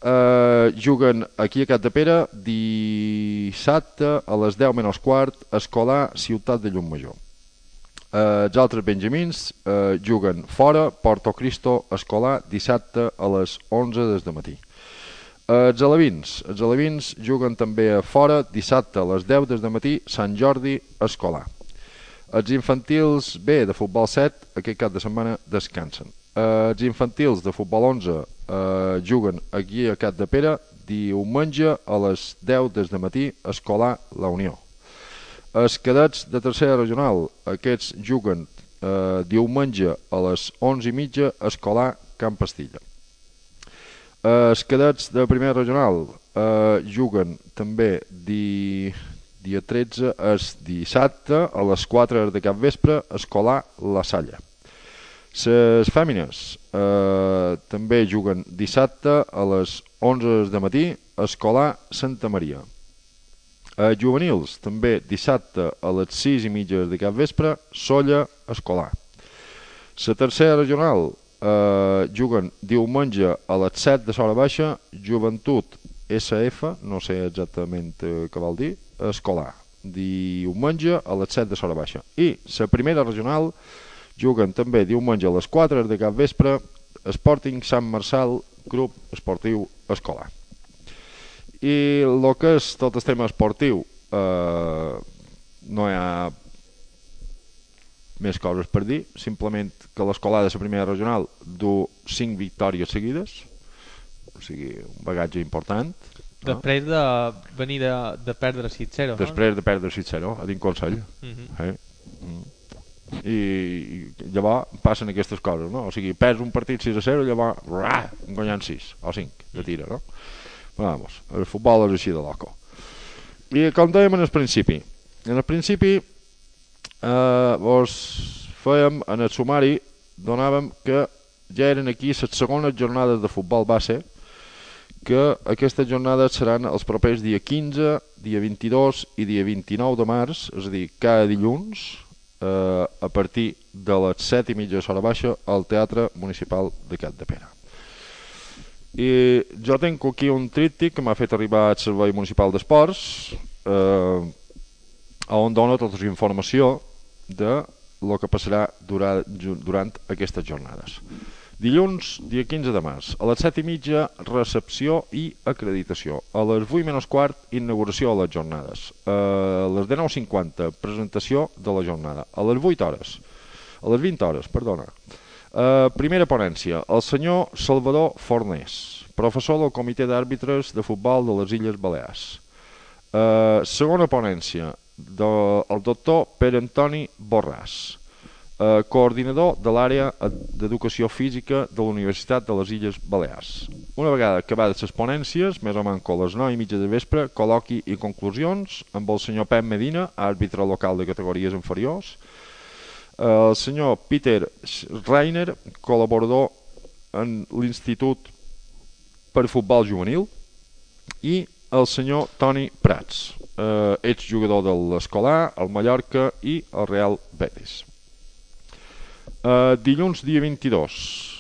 Uh, juguen aquí a Cat de Pere dissabte a les 10 menys quart, escolar Ciutat de Llumajor. Uh, els altres benjamins uh, juguen fora, Porto Cristo, escolar, dissabte a les 11 des de matí. Uh, els alevins, els alevins juguen també a fora, dissabte a les 10 des de matí, Sant Jordi, escolar. Els infantils B de futbol 7 aquest cap de setmana descansen. Els infantils de futbol 11 uh, juguen aquí a Cat de Pere diumenge a les 10 des de matí, escolar La Unió. Els cadets de tercera regional, aquests juguen eh, diumenge a les 11 i mitja, escolar Camp Pastilla. Eh, els cadets de primera regional eh, juguen també di, dia 13, és dissabte a les 4 de cap vespre, escolar La Salla. Les fèmines eh, també juguen dissabte a les 11 de matí, escolar Santa Maria. Eh, juvenils, també dissabte a les 6 i mitja de cap vespre, Solla, escolar. La tercera regional eh, juguen diumenge a les 7 de Sora Baixa, Joventut SF, no sé exactament eh, què vol dir, escolar. diumenge a les 7 de Sora Baixa. I la primera regional juguen també diumenge a les 4 de cap vespre Sporting Sant Marçal, grup esportiu escolar. I el que és tot el tema esportiu, eh, no hi ha més coses per dir, simplement que l'escolar de la primera regional du 5 victòries seguides, o sigui, un bagatge important. no? Després de venir de, de perdre 6-0, no? Després de perdre 6-0 a dins Consell. Mhm. eh? Mm. I, llavors passen aquestes coses, no? O sigui, perds un partit 6-0 i llavors rà, guanyant 6 o 5 de tira, no? Vamos, el futbol és així de loco. I com dèiem en el principi, en el principi eh, vos fèiem en el sumari, donàvem que ja eren aquí les segones jornades de futbol base, que aquestes jornades seran els propers dia 15, dia 22 i dia 29 de març, és a dir, cada dilluns, eh, a partir de les 7 i mitja hora baixa al Teatre Municipal de Cat de Pere. I jo tenc aquí un tríptic que m'ha fet arribar al Servei Municipal d'Esports, eh, on dona tota la informació de lo que passarà durant, durant aquestes jornades. Dilluns, dia 15 de març, a les 7 i mitja, recepció i acreditació. A les 8 menys quart, inauguració de les jornades. A les 19.50, presentació de la jornada. A les 8 hores, a les 20 hores, perdona. Uh, primera ponència, el senyor Salvador Fornés, professor del Comitè d'Àrbitres de Futbol de les Illes Balears. Uh, segona ponència, del el doctor Pere Antoni Borràs, uh, coordinador de l'àrea d'Educació Física de la Universitat de les Illes Balears. Una vegada acabades les ponències, més o menys a les 9 i mitja de vespre, col·loqui i conclusions amb el senyor Pep Medina, àrbitre local de categories inferiors, el senyor Peter Reiner, col·laborador en l'Institut per Futbol Juvenil, i el senyor Toni Prats, eh, exjugador de l'Escolar, el Mallorca i el Real Betis. Eh, dilluns dia 22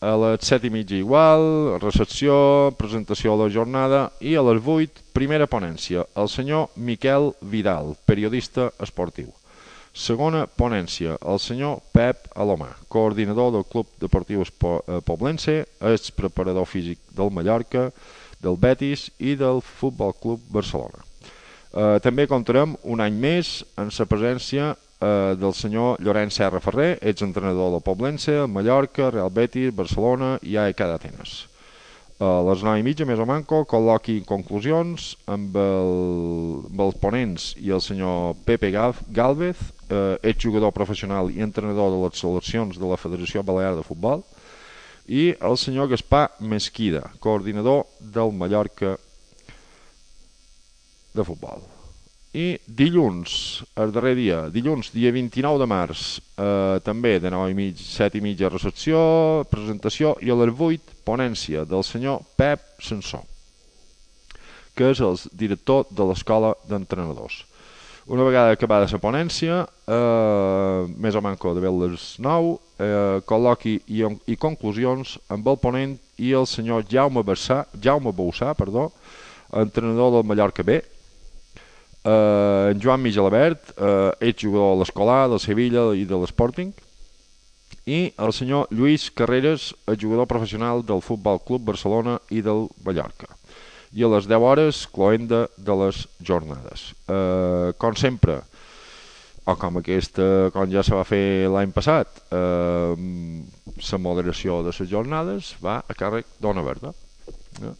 a les 7 i mitja igual, recepció, presentació de la jornada i a les 8, primera ponència, el senyor Miquel Vidal, periodista esportiu. Segona ponència, el senyor Pep Alomà, coordinador del Club Deportiu eh, Poblense, ex preparador físic del Mallorca, del Betis i del Futbol Club Barcelona. Eh, també comptarem un any més en la presència eh, del senyor Llorenç Serra Ferrer, exentrenador del Poblense, Mallorca, Real Betis, Barcelona i AEK d'Atenes. A les 9 i mitja, més o manco, col·loqui conclusions amb, el, amb els ponents i el senyor Pepe Gal- Galvez, eh, exjugador professional i entrenador de les seleccions de la Federació Balear de Futbol, i el senyor Gaspar Mesquida, coordinador del Mallorca de futbol. I dilluns, el darrer dia, dilluns, dia 29 de març, eh, també de 9 i mig, 7 i mitja recepció, presentació, i a les 8, ponència del senyor Pep Sensor, que és el director de l'escola d'entrenadors. Una vegada acabada la ponència, eh, més o manco de les 9, eh, col·loqui i, i conclusions amb el ponent i el senyor Jaume, Bassà, Jaume Boussà, perdó, entrenador del Mallorca B, eh, Joan Migelabert, eh, ets jugador de l'Escolar, del Sevilla i de l'Sporting, i el senyor Lluís Carreras, el jugador professional del Futbol Club Barcelona i del Mallorca. I a les 10 hores, cloenda de les jornades. Eh, com sempre, o com aquesta, com ja se va fer l'any passat, eh, la moderació de les jornades va a càrrec d'Ona Verda. Eh?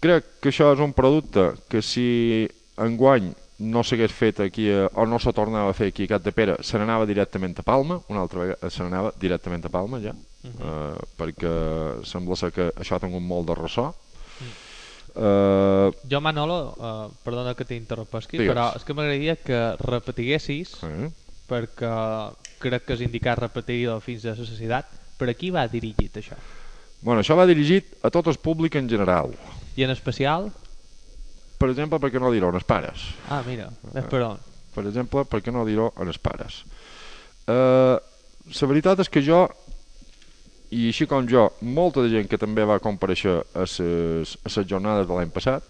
Crec que això és un producte que si enguany no s'hagués fet aquí a, o no se tornava a fer aquí a Cat de Pere, se n'anava directament a Palma, una altra vegada se n'anava directament a Palma ja, uh Mhm. -huh. eh, perquè sembla ser que això ha tingut molt de ressò. Eh, Jo, Manolo, uh, perdona que t'interrompesqui, però és que m'agradaria que repetiguessis, Eh? perquè crec que és indicat repetir-ho fins a la societat, per a qui va dirigit això? bueno, això va dirigit a tot el públic en general. I en especial? Per exemple, per què no dir-ho als pares? Ah, mira, ves per on. Per exemple, per què no dir-ho als pares? Eh, la veritat és que jo, i així com jo, molta de gent que també va compareixer a les, a les jornades de l'any passat,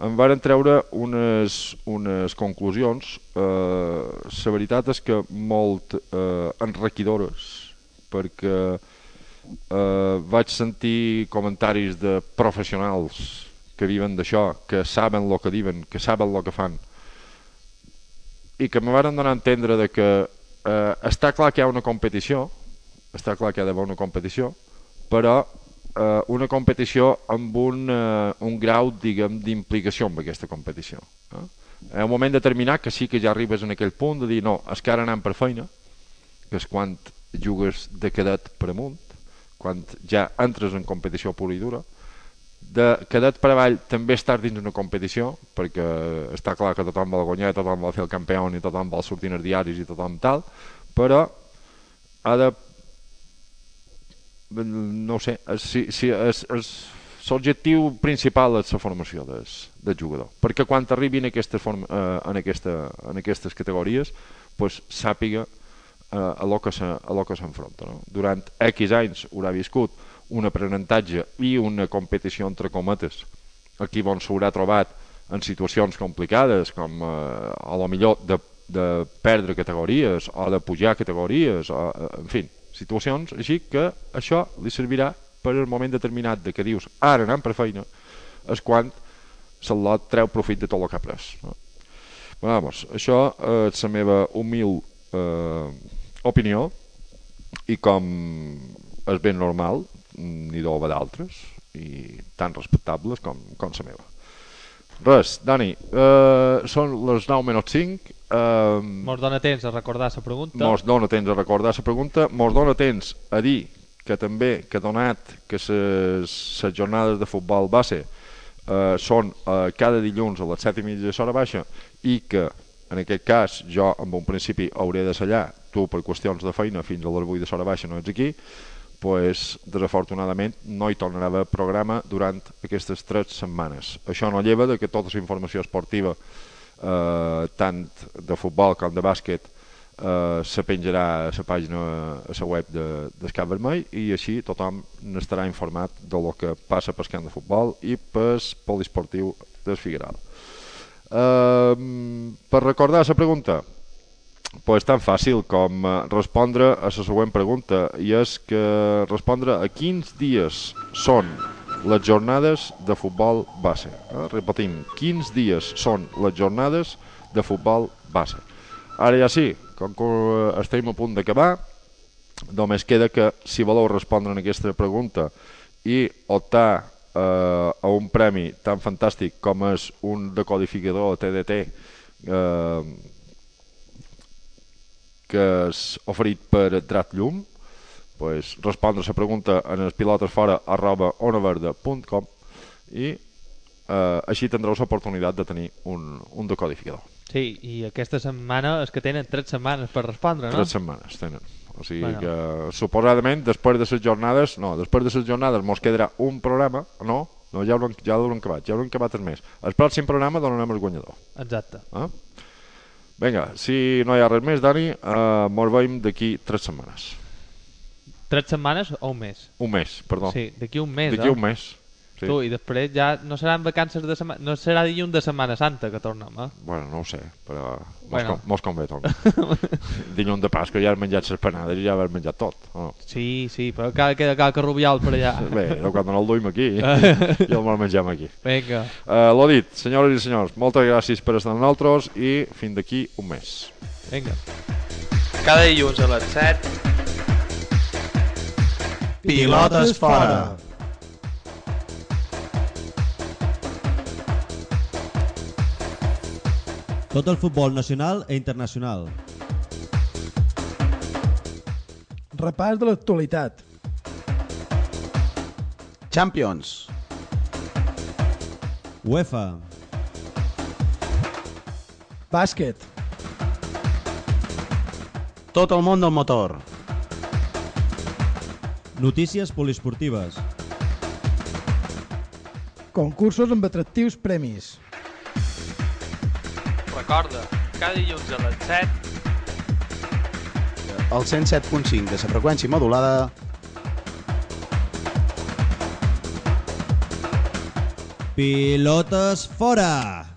en varen treure unes, unes conclusions. Eh, la veritat és que molt eh, enriquidores, perquè eh, vaig sentir comentaris de professionals que viven d'això, que saben el que diuen, que saben el que fan, i que me varen donar a entendre de que eh, està clar que hi ha una competició, està clar que hi ha d'haver una competició, però eh, una competició amb un, eh, un grau, diguem, d'implicació amb aquesta competició. Eh? En un moment determinat que sí que ja arribes en aquell punt de dir no, és que ara anem per feina, que és quan jugues de cadet per amunt, quan ja entres en competició pura i dura, de cadet per avall també estàs dins una competició, perquè està clar que tothom vol guanyar, tothom vol fer el campió i tothom vol sortir als diaris i tothom tal, però ha de no sé, si, si és, és, l'objectiu principal és la formació des, del jugador, perquè quan arribin a aquesta forma, eh, en, aquesta, en aquestes categories pues, sàpiga eh, a lo que s'enfronta. No? Durant X anys haurà viscut un aprenentatge i una competició entre cometes aquí on s'haurà trobat en situacions complicades com eh, a lo millor de, de perdre categories o de pujar categories o, eh, en fi, situacions així que això li servirà per al moment determinat de que dius ara anem per feina és quan lot treu profit de tot el que ha pres no? Vamos, això és la meva humil eh, opinió i com és ben normal deu haver d'altres i tan respectables com, com la meva. Res, Dani eh, són les 9 menys 5 eh, Mos dona temps a recordar la pregunta. Mos dona temps a recordar la pregunta, mos dona temps a dir que també, que donat que les jornades de futbol base eh, són eh, cada dilluns a les 7 i mitja de l'hora baixa i que en aquest cas jo en un principi hauré de sellar, tu per qüestions de feina fins a les 8 de l'hora baixa no ets aquí, pues, desafortunadament no hi tornarà a programa durant aquestes tres setmanes. Això no lleva de que tota la informació esportiva eh, tant de futbol com de bàsquet eh, se penjarà a la pàgina a la web de, del Cap Vermell i així tothom n'estarà informat de lo que passa pel camp de futbol i pel poliesportiu del Figueral. Eh, per recordar la pregunta, pues tan fàcil com eh, respondre a la següent pregunta i és que respondre a quins dies són les jornades de futbol base. Eh? Repetim, quins dies són les jornades de futbol base. Ara ja sí, com que eh, estem a punt d'acabar, només queda que si voleu respondre en aquesta pregunta i optar eh, a un premi tan fantàstic com és un decodificador TDT eh, que és oferit per Drat Llum pues, respondre la pregunta en els pilotesfora arroba onaverda.com i eh, així tindreu l'oportunitat de tenir un, un decodificador. Sí, i aquesta setmana és que tenen 3 setmanes per respondre, no? Tres setmanes tenen. O sigui Bueno. que suposadament després de les jornades, no, després de les jornades mos quedarà un programa, no, no ja l'haurem ja acabat, ja l'haurem acabat el mes. El pròxim programa donarem el guanyador. Exacte. Ah? Vinga, si no hi ha res més, Dani, eh, mos veiem d'aquí tres setmanes. 3 setmanes o un mes? Un mes, perdó. Sí, d'aquí un mes, D'aquí eh? un mes. Sí. Tu, i després ja no seran vacances de setmana... No serà dilluns de Setmana Santa que tornem, eh? Bueno, no ho sé, però mos, Bueno. com, mos convé tot. Dilluns (laughs) de Pasqua ja has menjat les panades i ja has menjat tot. o No? Sí, sí, però cada queda cada rubial per allà. Bé, no, quan no el duim aquí (laughs) i el mos mengem aquí. Vinga. Uh, L'ho dit, senyores i senyors, moltes gràcies per estar amb nosaltres i fins d'aquí un mes. Vinga. Cada dilluns a les 7 Pilotes fora. Tot el futbol nacional e internacional. Repàs de l'actualitat. Champions. UEFA. Bàsquet. Tot el món del motor. Notícies poliesportives. Concursos amb atractius premis. Recorda, cada dilluns a les 7 El 107.5 de la freqüència modulada Pilotes fora!